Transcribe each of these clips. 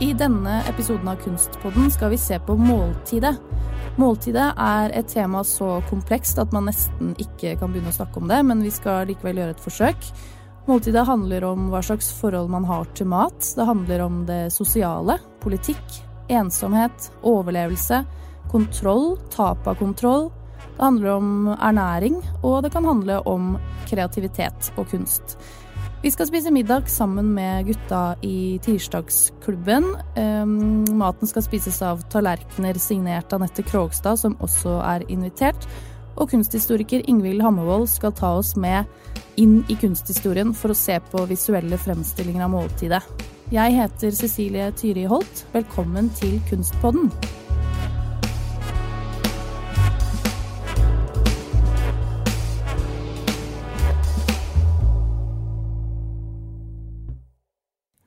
I denne episoden av Kunstpodden skal vi se på måltidet. Måltidet er et tema så komplekst at man nesten ikke kan begynne å snakke om det, men vi skal likevel gjøre et forsøk. Måltidet handler om hva slags forhold man har til mat. Det handler om det sosiale, politikk, ensomhet, overlevelse, kontroll, tap av kontroll. Det handler om ernæring, og det kan handle om kreativitet og kunst. Vi skal spise middag sammen med gutta i Tirsdagsklubben. Um, maten skal spises av tallerkener signert Anette Krogstad, som også er invitert. Og kunsthistoriker Ingvild Hammervoll skal ta oss med inn i kunsthistorien for å se på visuelle fremstillinger av måltidet. Jeg heter Cecilie Tyri Holt. Velkommen til Kunstpodden.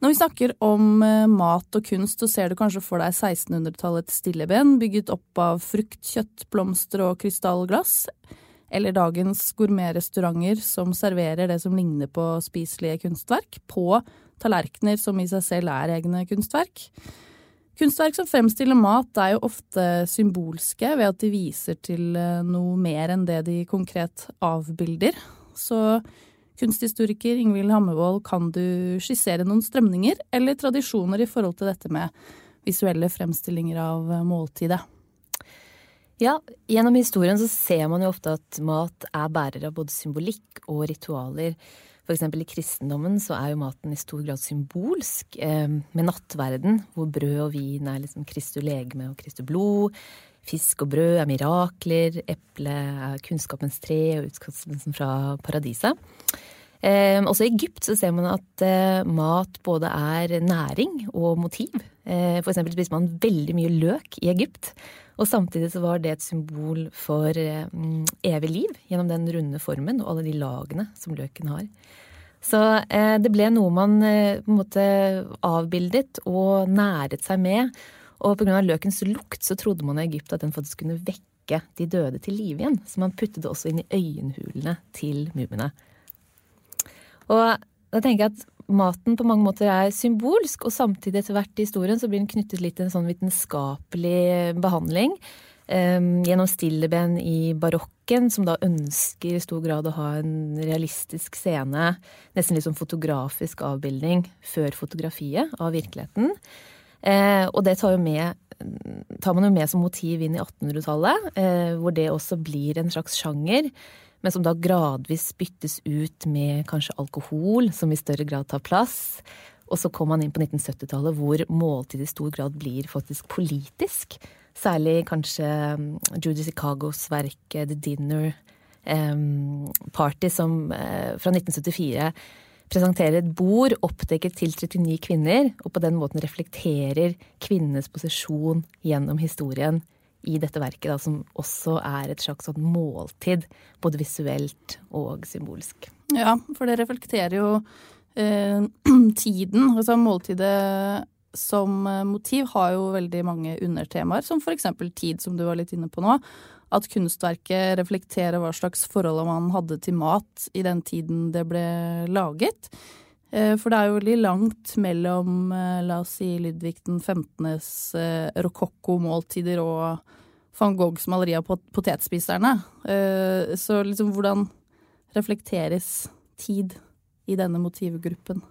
Når vi snakker om eh, mat og kunst, så ser du kanskje for deg 1600-tallets stilleben, bygget opp av frukt, kjøtt, blomster og krystallglass. Eller dagens gourmetrestauranter som serverer det som ligner på spiselige kunstverk, på tallerkener som i seg selv er egne kunstverk. Kunstverk som fremstiller mat, er jo ofte symbolske ved at de viser til eh, noe mer enn det de konkret avbilder. Så kunsthistoriker Ingvild Hammervoll, kan du skissere noen strømninger eller tradisjoner i forhold til dette med visuelle fremstillinger av måltidet? Ja, gjennom historien så ser man jo ofte at mat er bærer av både symbolikk og ritualer. For eksempel i kristendommen så er jo maten i stor grad symbolsk, eh, med nattverden, hvor brød og vin er liksom Kristu legeme og Kristu blod. Fisk og brød er mirakler, eple er kunnskapens tre og utkastelsen fra paradiset. Eh, også i Egypt så ser man at eh, mat både er næring og motiv. Eh, for eksempel spiser man veldig mye løk i Egypt. Og samtidig så var det et symbol for eh, evig liv gjennom den runde formen og alle de lagene som løken har. Så eh, det ble noe man eh, på en måte avbildet og næret seg med. Og pga. løkens lukt så trodde man i Egypt at den faktisk kunne vekke de døde til live igjen. Så man puttet det også inn i øyenhulene til mumiene. Og da tenker jeg at maten på mange måter er symbolsk, og samtidig etter hvert i historien så blir den knyttet litt til en sånn vitenskapelig behandling. Um, gjennom stilleben i barokken, som da ønsker i stor grad å ha en realistisk scene, nesten litt sånn fotografisk avbildning før fotografiet av virkeligheten. Uh, og det tar, med, tar, man jo med som motiv inn i 1800-tallet, uh, hvor det også blir en slags sjanger men som da gradvis byttes ut med kanskje alkohol, som i større grad tar plass. Og så kom man inn på 1970-tallet hvor måltid i stor grad blir faktisk politisk. Særlig kanskje um, Judy Chicagos verk The Dinner Party, som fra 1974 presenterer et bord oppdekket til 39 kvinner, og på den måten reflekterer kvinnenes posisjon gjennom historien i dette verket, da, som også er et slags sånn måltid, både visuelt og symbolsk. Ja, for det reflekterer jo eh, tiden. Altså måltidet som eh, motiv har jo veldig mange undertemaer, som eksempel tid, som du var litt inne på nå. At kunstverket reflekterer hva slags forhold man hadde til mat i den tiden det ble laget. Eh, for det er jo veldig langt mellom, eh, la oss si, Ludvig den 15.s rokokko-måltider og van Goghs maleri av potetspiserne. Eh, så liksom hvordan reflekteres tid i denne motivgruppen?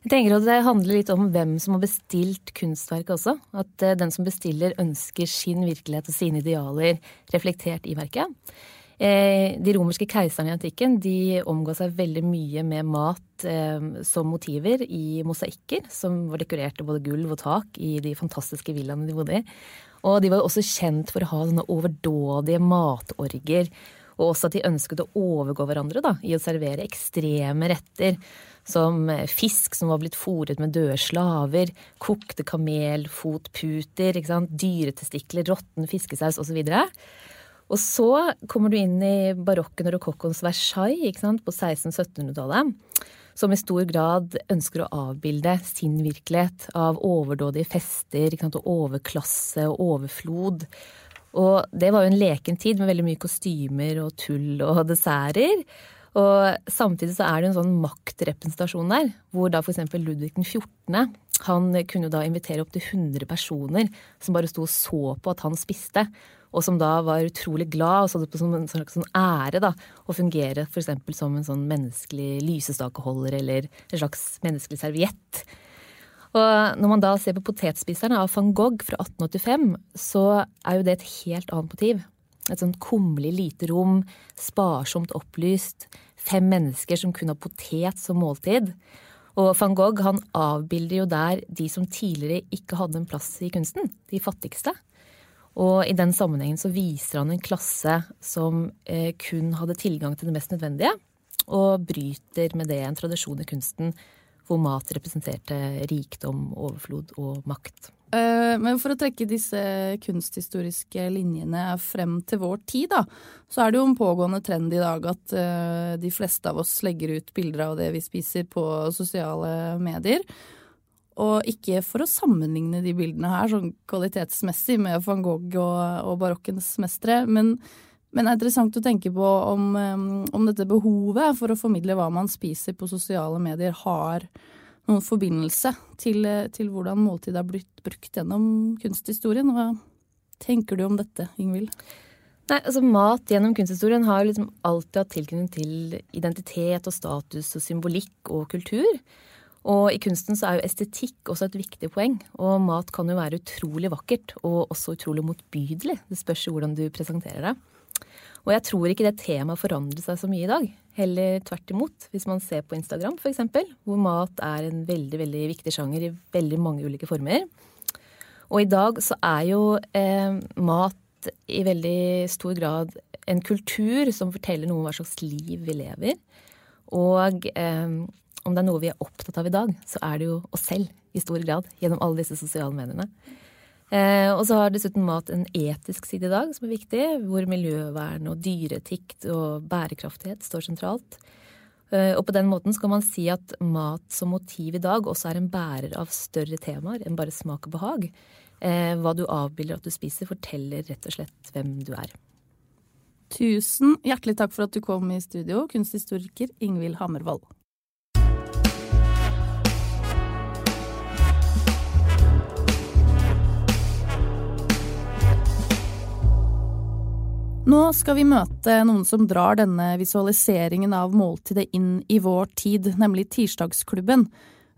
Jeg tenker at Det handler litt om hvem som har bestilt kunstverket også. At eh, den som bestiller ønsker sin virkelighet og sine idealer reflektert i verket. Eh, de romerske keiserne i antikken de omga seg veldig mye med mat som motiver i mosaikker, som var dekorert av både gulv og tak i de fantastiske villaene de bodde i. Og de var også kjent for å ha sånne overdådige matorger. Og også at de ønsket å overgå hverandre da, i å servere ekstreme retter. Som fisk som var blitt fòret med døde slaver, kokte kamelfotputer, dyretestikler, råtten fiskesaus osv. Og så kommer du inn i barokken og rokokkoens Versailles på 1600-1700-tallet som i stor grad ønsker å avbilde sin virkelighet av overdådige fester, og overklasse og overflod. Og det var jo en leken tid med veldig mye kostymer og tull og desserter. Og samtidig så er det en sånn maktrepresentasjon der, hvor da f.eks. Ludvig den 14. Han kunne jo da invitere opptil 100 personer som bare sto og så på at han spiste. Og som da var utrolig glad og så det på som en slags sånn ære da, å fungere f.eks. som en sånn menneskelig lysestakeholder eller en slags menneskelig serviett. Og når man da ser på Potetspiserne av van Gogh fra 1885, så er jo det et helt annet motiv. Et sånt kummerlig lite rom, sparsomt opplyst, fem mennesker som kun har potet som måltid. Og van Gogh han avbilder jo der de som tidligere ikke hadde en plass i kunsten, de fattigste. Og i den sammenhengen så viser han en klasse som eh, kun hadde tilgang til det mest nødvendige, og bryter med det en tradisjon i kunsten hvor mat representerte rikdom, overflod og makt. Eh, men for å trekke disse kunsthistoriske linjene frem til vår tid, da, så er det jo en pågående trend i dag at eh, de fleste av oss legger ut bilder av det vi spiser på sosiale medier. Og ikke for å sammenligne de bildene her sånn kvalitetsmessig med van Gogh og, og barokkens mestere, men, men, det er interessant å tenke på om, eh, om dette behovet for å formidle hva man spiser på sosiale medier, har noen forbindelse til, til hvordan måltid er blitt brukt gjennom kunsthistorien. Hva tenker du om dette, Ingvild? Nei, altså Mat gjennom kunsthistorien har liksom alltid hatt tilknytning til identitet og status og symbolikk og kultur. Og i kunsten så er jo estetikk også et viktig poeng. Og mat kan jo være utrolig vakkert og også utrolig motbydelig. Det spørs jo hvordan du presenterer det. Og jeg tror ikke det temaet forandrer seg så mye i dag. Heller tvert imot. Hvis man ser på Instagram f.eks., hvor mat er en veldig veldig viktig sjanger i veldig mange ulike former. Og i dag så er jo eh, mat i veldig stor grad en kultur som forteller noe om hva slags liv vi lever. Og eh, om det er noe vi er opptatt av i dag, så er det jo oss selv i stor grad gjennom alle disse sosiale mediene. Eh, og så har dessuten mat en etisk side i dag som er viktig, hvor miljøvern og dyreetikk og bærekraftighet står sentralt. Eh, og på den måten skal man si at mat som motiv i dag også er en bærer av større temaer enn bare smak og behag. Eh, hva du avbilder at du spiser, forteller rett og slett hvem du er. Tusen hjertelig takk for at du kom i studio, kunsthistoriker Ingvild Hammervoll. Nå skal vi møte noen som drar denne visualiseringen av måltidet inn i vår tid, nemlig Tirsdagsklubben.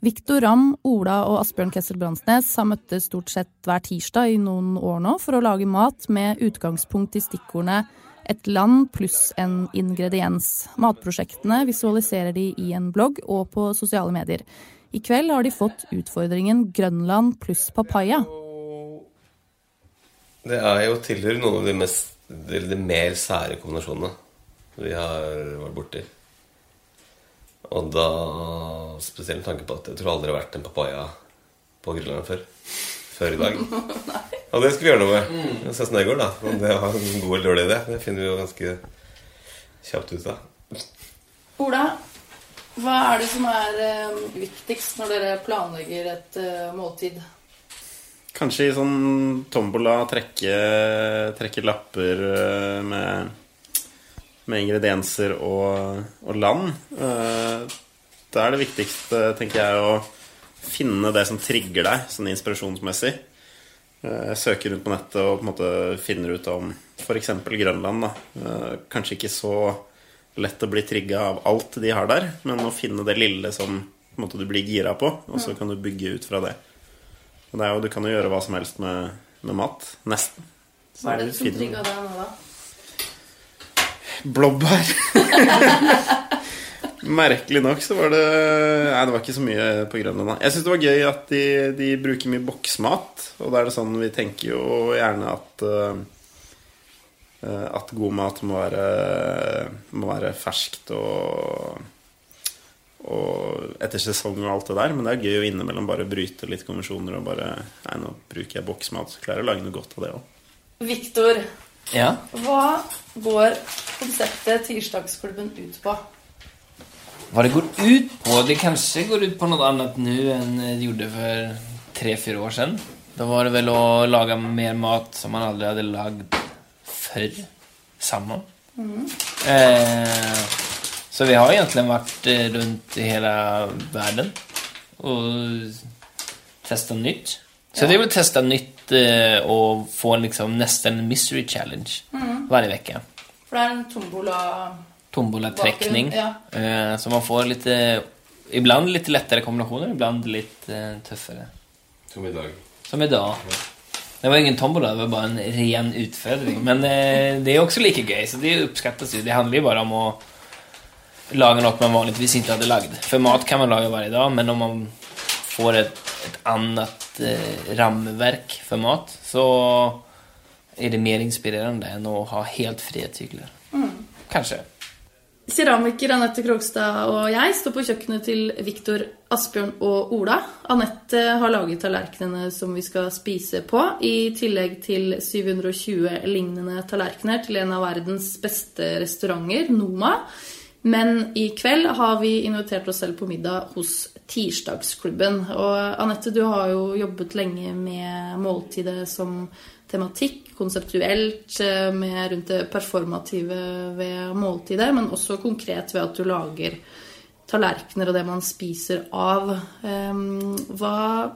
Viktor Ramm, Ola og Asbjørn Kessel Bransnes har møttes stort sett hver tirsdag i noen år nå for å lage mat med utgangspunkt i stikkordene et land pluss en ingrediens. Matprosjektene visualiserer de i en blogg og på sosiale medier. I kveld har de fått utfordringen Grønland pluss papaya. Det er jo tilhører noen av de mest de, de mer sære kombinasjonene vi har vært borti. Og da spesielt med tanke på at jeg tror aldri har vært en papaya på Grønland før. Før i dag. Og det skal vi gjøre noe med. Se åssen det går, da. Om det var en god eller dårlig idé. Det finner vi jo ganske kjapt ut av. Ola, hva er det som er eh, viktigst når dere planlegger et uh, måltid? Kanskje i sånn tombola trekke, trekke lapper eh, med, med ingredienser og, og, land. Eh, da er det viktigste, tenker jeg, å finne det som trigger deg, sånn inspirasjonsmessig. Eh, jeg søker rundt på nettet og på en måte finner ut om f.eks. Grønland. Da. Kanskje ikke så lett å bli trigga av alt de har der, men å finne det lille som måte, du blir gira på, og så kan du bygge ut fra det. Og det er jo, du kan jo gjøre hva som helst med, med mat. Nesten. Så hva er det som trigga deg nå, da? Blåbær. Merkelig nok så var det Nei, det var ikke så mye på Grønland. Jeg syns det var gøy at de, de, bruker mye boksmat. Og da er det sånn vi tenker jo gjerne at uh, at god mat må være, må være ferskt og og etter sesong og alt det der. Men det er gøy å innimellom bare bryte litt konvensjoner og bare Nei, nå bruker jeg boksmat, så klarer jeg å lage noe godt av det òg. Viktor, ja? hva går konseptet Tirsdagsklubben ut på? Hva det går ut på? Det kanskje går ut på noe annet nå enn det gjorde for tre-fire år siden. Da var det vel å lage mer mat som man aldri hadde lagd før sammen. Mm. Eh, så vi har egentlig vært eh, rundt i hele verden og testa nytt. Så det är väl testa nytt og och få en liksom nästan en mystery challenge varje vecka. For det er en tombola Tombola-träckning. Bakgrund, Eh, så man får lite, ibland lite lättare kombinationer, ibland lite tøffere. tuffare. Som i dag. Som idag. Det var ingen tombola, det var bare en ren utfordring. Men eh, det jo også like gøy, så det oppskattes jo. Det handler jo bare om att laga noe man vanligtvis ikke hadde lagd. For mat kan man lage hver dag, men om man får et, et annet eh, rammeverk for mat så er det mer inspirerende enn å ha helt fria Mm. Kanskje. Keramiker Anette Krogstad og jeg står på kjøkkenet til Viktor, Asbjørn og Ola. Anette har laget tallerkenene som vi skal spise på, i tillegg til 720 lignende tallerkener til en av verdens beste restauranter, Noma. Men i kveld har vi invitert oss selv på middag hos Tirsdagsklubben. Og Anette, du har jo jobbet lenge med måltidet som tematikk, konseptuelt, eh, med rundt det performative ved måltidet, men også konkret ved at du lager tallerkener og det man spiser av. Ehm, Hva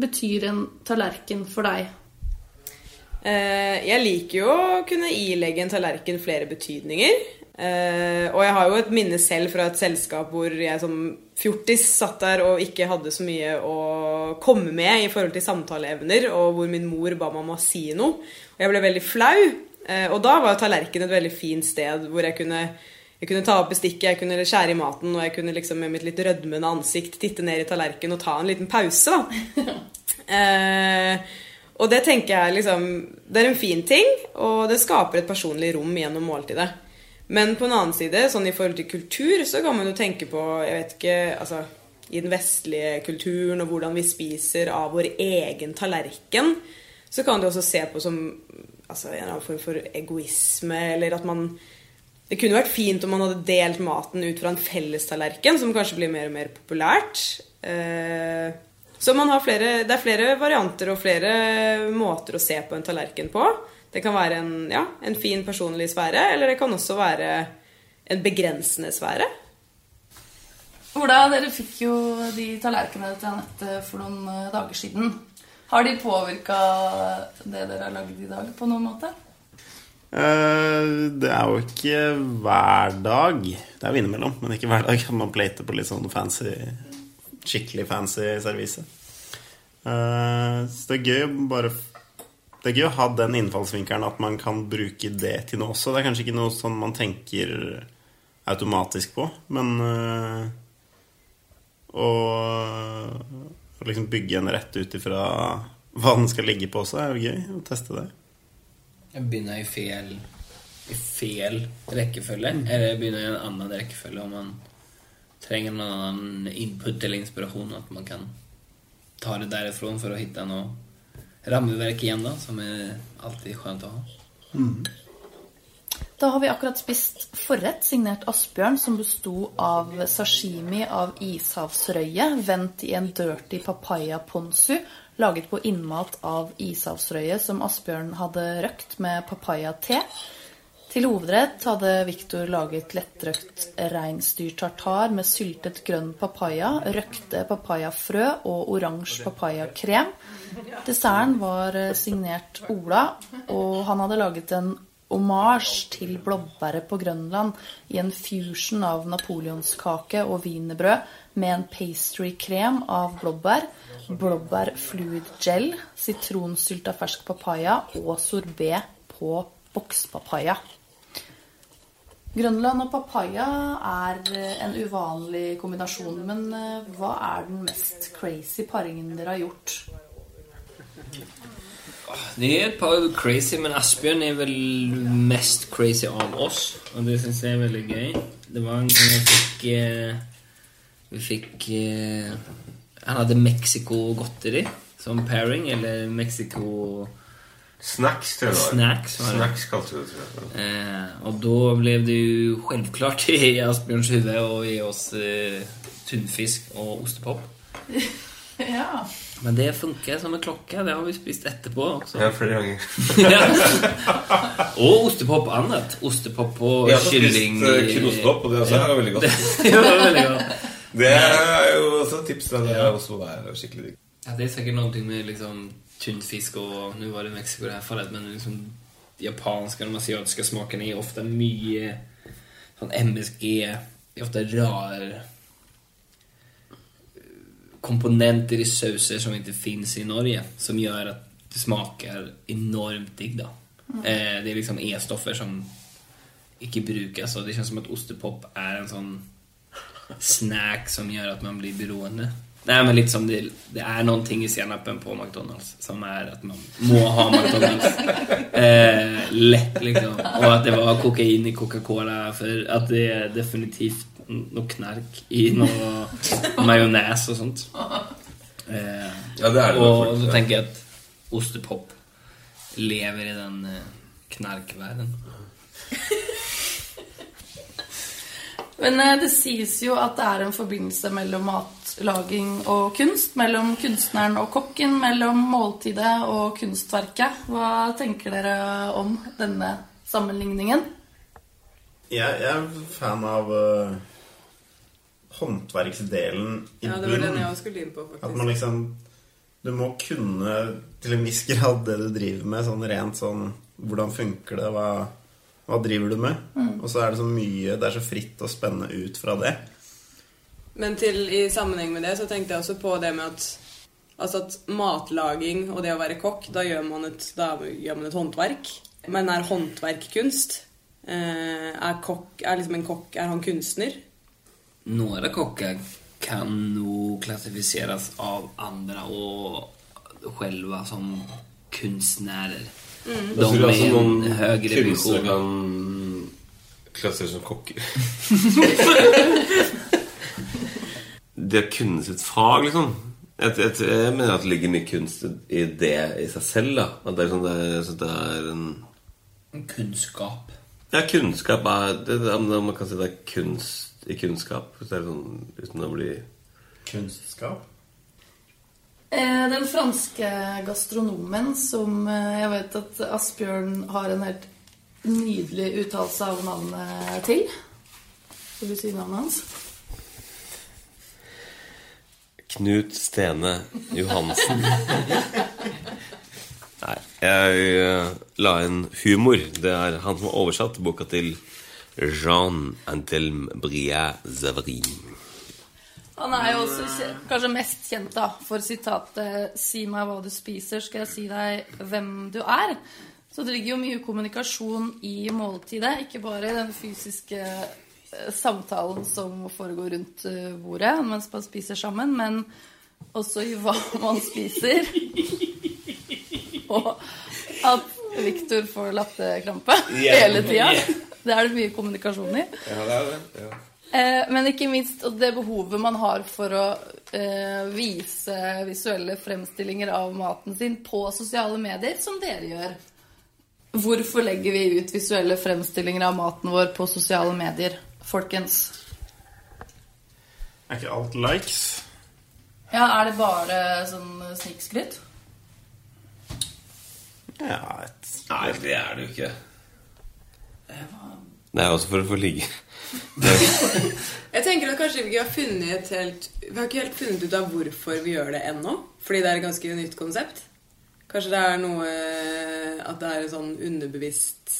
betyr en tallerken for deg? Eh, Jeg liker jo å kunne ilegge en tallerken flere betydninger. Eh, og jeg har jo et minne selv fra et selskap hvor jeg som fjortis satt der og ikke hadde så mye å komme med i forhold til samtaleevner, og hvor min mor ba meg om å si noe. Og jeg ble veldig flau. Uh, og da var tallerken et veldig fint sted hvor jeg kunne jeg kunne ta opp bestikket, jeg kunne skjære i maten, og jeg kunne liksom med mitt litt rødmende ansikt titte ned i tallerkenen og ta en liten pause. da. uh, og det tenker jeg liksom Det er en fin ting, og det skaper et personlig rom gjennom måltidet. Men på en annen side, sånn i forhold til kultur, så kan man jo tenke på Jeg vet ikke Altså i den vestlige kulturen og hvordan vi spiser av vår egen tallerken, så kan du også se på som altså, en eller annen form for egoisme, eller at man det kunne vært fint om man hadde delt maten ut fra en fellestallerken, som kanskje blir mer og mer populært. Eh, så flere, det er flere varianter og flere måter å se på en tallerken på. Det kan være en, ja, en fin personlig sfære, eller det kan også være en begrensende sfære. Ola, dere fikk jo de tallerkenene til Anette for noen eh, dager siden. Har de påvirka det dere har lagd i dag, på noen måte? Eh, Det er jo ikke hver dag Det er jo innimellom, men ikke hver dag at man plater på litt sånn fancy Skikkelig fancy servise. Eh, Så det er gøy å bare Det er gøy å ha den innfallsvinkelen at man kan bruke det til noe også. Det er kanskje ikke noe sånn man tenker automatisk på, men øh, å å liksom bygge en rett ut ifra hva den skal ligge på også, er jo gøy å teste det. Jeg begynner i fel, i fel rekkefølge, eller jeg begynner i en annen rekkefølge om man trenger en annen input eller inspirasjon, at man kan ta det derifrån for å finne noe rammeverk igjen da, som er alltid skjønt å ha. Da har vi akkurat spist forrett signert Asbjørn, som besto av sashimi av ishavsrøye, vendt i en dirty papaya ponzu, laget på innmat av ishavsrøye som Asbjørn hadde røkt med papaya-te. Til hovedrett hadde Viktor laget lettrøkt reinsdyrtartar med syltet grønn papaya, røkte papayafrø og oransje papayakrem. Desserten var eh, signert Ola, og han hadde laget en omasj til blåbæret på Grønland i en fusion av napoleonskake og wienerbrød med en pastrykrem av blåbær, blåbær fluid gel, sitronsylt fersk papaya og sorbé på bokspapaya. Grønland og papaya er eh, en uvanlig kombinasjon, men eh, hva er den mest crazy paringen dere har gjort? Det er et par crazy, men Asbjørn er vel mest crazy av oss. Og det syns jeg er veldig gøy. Det var en gang jeg fick... Eh, vi fick... Eh, han hadde Mexico-godteri som pairing, eller Mexico... Snacks, tror det var. Snacks var det. Snacks kalte det, tror jeg. Eh, och då blev det ju självklart i Asbjørns huvud att ge oss eh, tunfisk och ostepop. Ja. Men det funkar som en klocka. Det har vi spist etterpå også. Ja, flere ganger. og ostepop annat. Ostepop og Jeg har spist kylling eh, kinostopp, og det også er veldig godt. det var veldig godt. Det er jo også et tips. Det er også er skikkelig digg. Ja, det är säkert någonting med liksom tunfisk och nu var det Mexiko i det här fallet men liksom japanska och de asiatiska smakerna är ofta mycket sån MSG, är ofta rar komponenter i sauser som inte finns i Norge som gör att det smaker enormt digg da. Eh, det är liksom E-stoffer som ikke brukes, og det känns som att ostepop är en sånn snack som gör att man blir beroende. Nej men liksom det, det noen ting i senapen på McDonalds som er at man må ha McDonalds. Eh, lett, liksom. Og at det var kokain i Coca-Cola For at det er definitivt noe knark i noe majones og sånt. Eh, Ja, det er det. Og så tenker jeg at ostepop lever i den eh, knarkvärlden. Men eh, det sies jo at det er en forbindelse mellom matlaging og kunst. Mellom kunstneren og kokken, mellom måltidet og kunstverket. Hva tenker dere om denne sammenligningen? Jeg, jeg er fan av uh, håndverksdelen i Ja, det var den jeg også skulle inn på, At man liksom Du må kunne til en viss grad det du driver med, sånn rent sånn Hvordan funker det? Hva, hva driver du med? Og så er det så mye Det er så fritt og spennende ut fra det. Men til, i sammenheng med det så tenkte jeg også på det med at Altså at matlaging og det å være kokk, da gjør man et, da gjør man et håndverk. Men er håndverk kunst? Eh, er kokk Er liksom en kokk Er han kunstner? Några kokker kan nå klassifiseres av andre og själva som kunstnere. Mm. De er altså är noen en högre kunstnere vision. kan klasseres som kokker. det å kunne sitt fag, liksom. Jeg, jeg, jeg mener at det ligger mye kunst i det i seg selv. da At det er, sånn, det er, så det er en En kunskap. Ja, kunnskap er det, det, Man kan si det er kunst i kunnskap. Hvis det er sånn, uten å bli Kunstskap. Eh, Den franske gastronomen som eh, jeg vet at Asbjørn har en helt nydelig uttalelse av navnet til. Skal du si navnet hans? Knut Stene Johansen. Nei, jeg eh, la inn humor. Det er han som har oversatt boka til Jean Antelme Briat Zavarin. Han er jo også kanskje mest kjent da, for sitatet 'Si meg hva du spiser, skal jeg si deg hvem du er'. Så det ligger jo mye kommunikasjon i måltidet, ikke bare den fysiske samtalen som foregår rundt eh, bordet mens man spiser sammen, men også i hva man spiser. Og at Viktor får latterkrampe hele tida. Det er det mye kommunikasjon i. Ja, det er det. Ja. Eh, men ikke minst det behovet man har for å eh, vise visuelle fremstillinger av maten sin på sosiale medier, som dere gjør. Hvorfor legger vi ut visuelle fremstillinger av maten vår på sosiale medier, folkens? Er ikke alt likes? Ja, Er det bare sånn snikskryt? Ja, et Nei, det er det jo ikke. Det er også for å få ligge. Jeg tenker at kanskje vi ikke har funnet et helt Vi har ikke helt funnet ut av hvorfor vi gjør det ennå. Fordi det er et ganske nytt konsept. Kanskje det er noe At det er en sånn underbevisst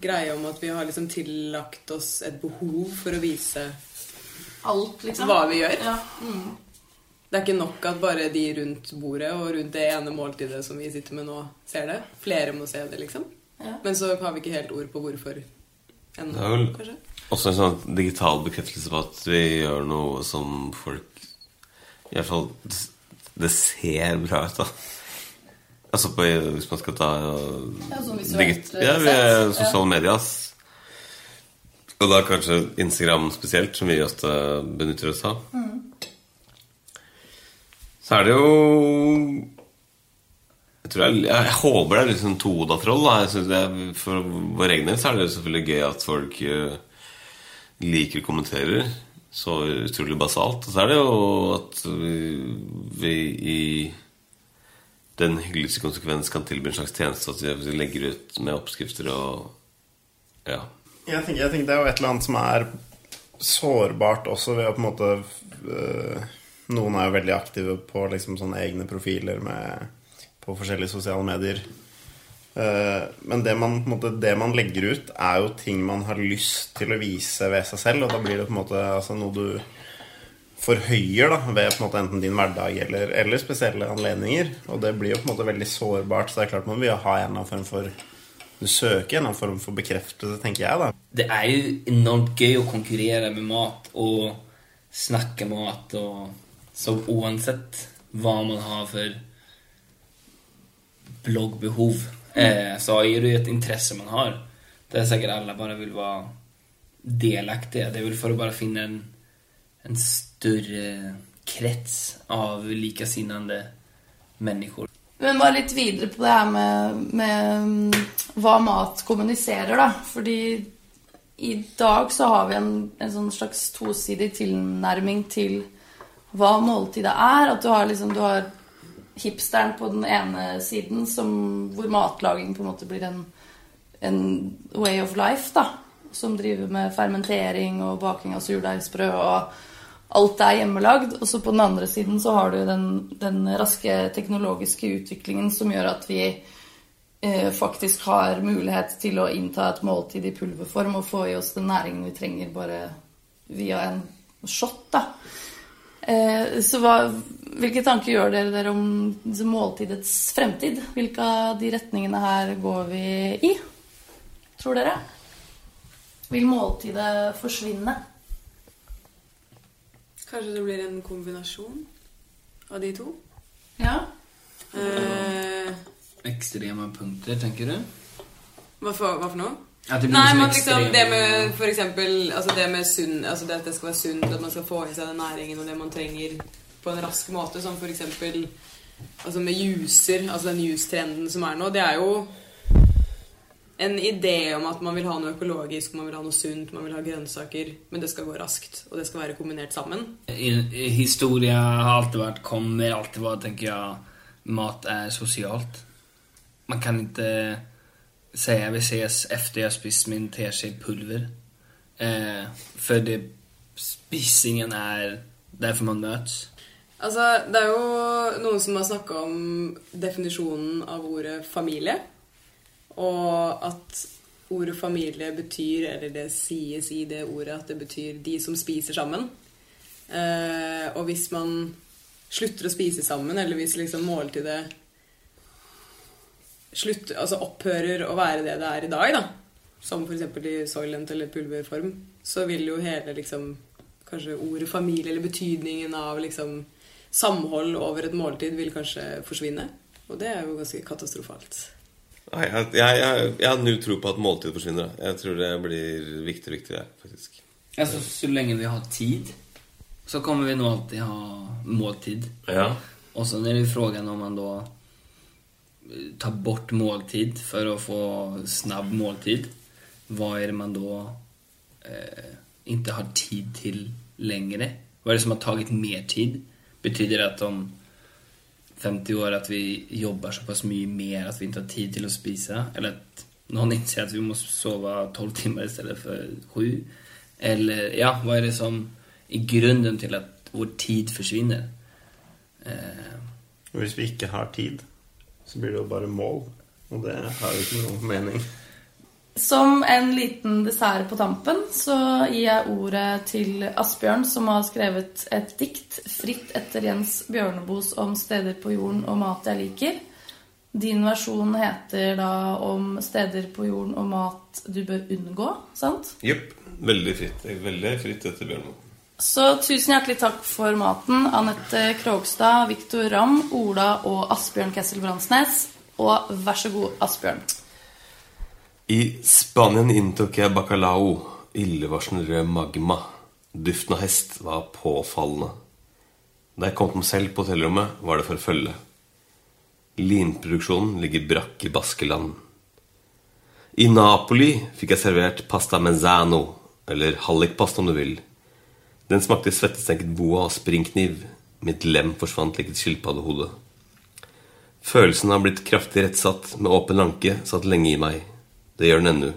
greie om at vi har liksom tillagt oss et behov for å vise Alt, liksom? hva vi gjør. Ja. Det er ikke nok at bare de rundt bordet og rundt det ene måltidet som vi sitter med nå, ser det. Flere må se det, liksom. Ja. Men så har vi ikke helt ord på hvorfor ennå, Det er vel- kanskje. også en sånn digital bekreftelse på at vi gjør noe som folk I hvert fall Det ser bra ut, da. Altså på, hvis man skal ta Ja, sånn visuelt, Ja, sett. ved sosiale medier. Og da kanskje Instagram spesielt, som vi ofte benytter oss av. Så er det jo jeg, tror jeg, jeg, håper det er litt sånn er- For vår egen del så er det selvfølgelig gøy at folk eh, liker og kommenterer. Så utrolig basalt. Og så er det jo at vi, vi i den hyggeligste konsekvens kan tilby en slags tjeneste. At vi legger ut med oppskrifter og Ja. Jeg tenker, jeg tenker det er jo et eller annet som er sårbart også ved å på en måte øh, Noen er jo veldig aktive på liksom sånne egne profiler med, på forskjellige sosiale medier. Eh, Men det man, måte, det man legger ut, er jo ting man har lyst til å vise ved seg selv. Og da blir det på en måte altså, noe du forhøyer da, ved på en måte enten din hverdag eller, eller spesielle anledninger. Og det blir jo på en måte veldig sårbart, så det er klart man vil ha en eller annen form for Du søker en form for bekreftelse, tenker jeg, da. Det er jo enormt gøy å konkurrere med mat og snakke mat og Så uansett hva man har for bloggbehov, eh, så er det jo et interesse man har. Det er sikkert alle bare vil være delaktige. Det er vel for å bare finne en, en større krets av likesinnede mennesker. Men bare litt videre på det her med, med hva mat kommuniserer, da. Fordi i dag så har vi en, en sånn slags tosidig tilnærming til hva måltidet er. At du har liksom du har hipsteren på den ene siden som, hvor matlaging på en måte blir en, en way of life, da. Som driver med fermentering og baking av surdeigsbrød og alt er hjemmelagd. Og så på den andre siden så har du den, den raske teknologiske utviklingen som gjør at vi eh, faktisk har mulighet til å innta et måltid i pulverform og få i oss den næringen vi trenger bare via en shot, da. Eh, så hva, hvilke tanker gjør dere dere om måltidets fremtid? Hvilke av de retningene her går vi i, tror dere? Vil måltidet forsvinne? Kanskje det blir en kombinasjon av de to? Ja. Eh, Ekstreme punkter, tenker du? hva, for, hva for noe? At det blir Nei, men liksom det med for eksempel altså det med sunn Altså det at det skal være sunt, at man skal få i seg den næringen og det man trenger på en rask måte, som for eksempel altså med juicer, altså den juice-trenden som er nå, det er jo en idé om at man vil ha noe økologisk, man vil ha noe sunt, man vil ha grønnsaker, men det skal gå raskt, og det skal være kombinert sammen. Historia har alltid vært, kommer alltid vara, tenker jeg, mat er sosialt. Man kan inte jeg vi ses efter har spist min teskje pulver. Eh, for det, spisingen er derfor man møtes. Altså, det er jo noen som har snakka om definisjonen av ordet familie. Og at ordet familie betyr, eller det sies i det ordet, at det betyr de som spiser sammen. Eh, og hvis man slutter å spise sammen, eller hvis liksom måltidet slutt, altså opphører å være det det er i dag, da, som f.eks. i soylent eller pulverform, så vil jo hele liksom Kanskje ordet familie, eller betydningen av liksom samhold over et måltid, vil kanskje forsvinne. Og det er jo ganske katastrofalt. Nei, jeg, jeg, jeg, jeg har null tro på at måltid forsvinner. da. Jeg tror det blir viktigere og viktigere, faktisk. Ja, så lenge vi har tid så kommer vi nå alltid ha måltid. Ja. Og så er det spørsmålet om man då eh, tar bort måltid for å få snabb måltid. Hva er det man da eh, inte har tid til lenger? Hva er det som har tatt mer tid? Betyder det at om 50 år at vi jobber såpass mye mer at vi ikke har tid til å spise. Eller at noen innser at vi må sove tolv 12 i stedet for 7? Eller ja, hva er det som I grunden til at vår tid forsvinner? Eh, hvis vi ikke har tid, så blir det jo bare mål. Og det har jo ikke noe mening. Som en liten dessert på tampen så gir jeg ordet til Asbjørn, som har skrevet et dikt fritt etter Jens Bjørneboes om steder på jorden og mat jeg liker. Din versjon heter da om steder på jorden og mat du bør unngå, sant? Jepp. Veldig fritt. Veldig fritt etter Bjørneboe. Så tusen hjertelig takk for maten, Anette Krogstad, Viktor Ramm, Ola og Asbjørn Kessel Bransnes. Og vær så god, Asbjørn. I Spanien inntok jeg bacalao, illevarslende rød magma. Duften av hest var påfallende. Da jeg kom til meg selv på hotellrommet, var det for følge. Linproduksjonen ligger brakk i Baskeland. I Napoli fikk jeg servert pasta menzano, eller hallikpasta om du vil. Den smakte svettestenket boa og springkniv. Mitt lem forsvant lik et skilpaddehode. Følelsen av blitt kraftig rettsatt med åpen lanke satt lenge i meg. Det gjør den ennå.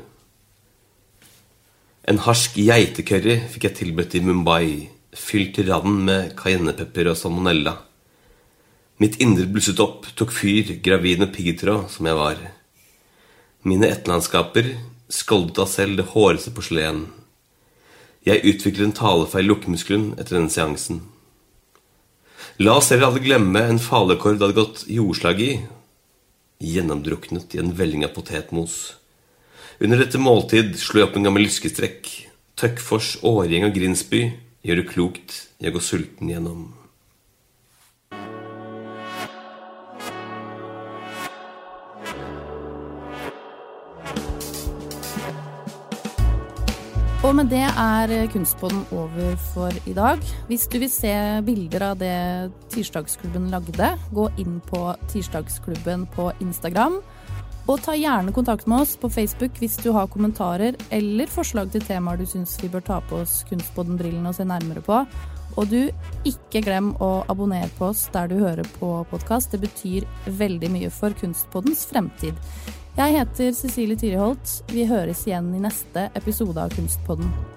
En harsk geitecurry fikk jeg tilbudt i Mumbai. fylt til randen med cayennepepper og salmonella. Mitt indre blusset opp, tok fyr, gravid med piggtråd som jeg var. Mine etterlandskaper skoldet av selv det hårete porselen. Jeg utviklet en talefeil lukkemuskelen etter denne seansen. La oss heller alle glemme en falekorv det hadde gått jordslag i, gjennomdruknet i en velling av potetmos. Under dette måltid slo jeg opp en gammel lyskestrekk. Tøkkfors, Årgjeng og Grinsby gjør det klokt jeg går sulten gjennom. Og med det er Kunstpodden over for i dag. Hvis du vil se bilder av det Tirsdagsklubben lagde, gå inn på Tirsdagsklubben på Instagram. Og ta gjerne kontakt med oss på Facebook hvis du har kommentarer eller forslag til temaer du syns vi bør ta på oss Kunstpodden-brillene og se nærmere på. Og du, ikke glem å abonnere på oss der du hører på podkast. Det betyr veldig mye for Kunstpoddens fremtid. Jeg heter Cecilie Tyriholt. Vi høres igjen i neste episode av Kunstpodden.